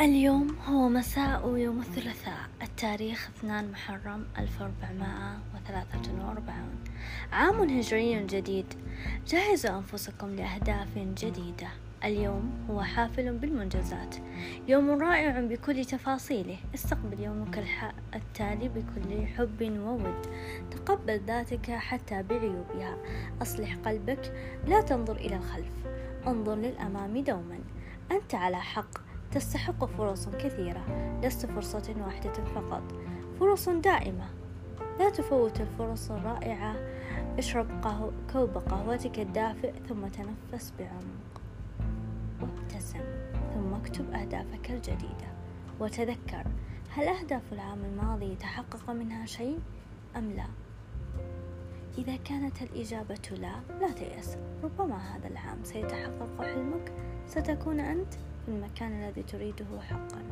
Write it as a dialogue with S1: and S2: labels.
S1: اليوم هو مساء يوم الثلاثاء. التاريخ 2 محرم 1443 عام هجري جديد. جهزوا أنفسكم لأهداف جديدة. اليوم هو حافل بالمنجزات. يوم رائع بكل تفاصيله. استقبل يومك التالي بكل حب وود. تقبل ذاتك حتى بعيوبها. أصلح قلبك. لا تنظر إلى الخلف. انظر للأمام دوما. أنت على حق. تستحق فرص كثيرة لست فرصة واحدة فقط. فرص دائمة. لا تفوت الفرص الرائعة. اشرب قهو كوب قهوتك الدافئ ثم تنفس بعمق. وابتسم. ثم اكتب أهدافك الجديدة. وتذكر. هل أهداف العام الماضي تحقق منها شيء؟ أم لا؟ إذا كانت الإجابة لا لا تيأس. ربما هذا العام سيتحقق حلمك. ستكون أنت؟ في المكان الذي تريده حقا.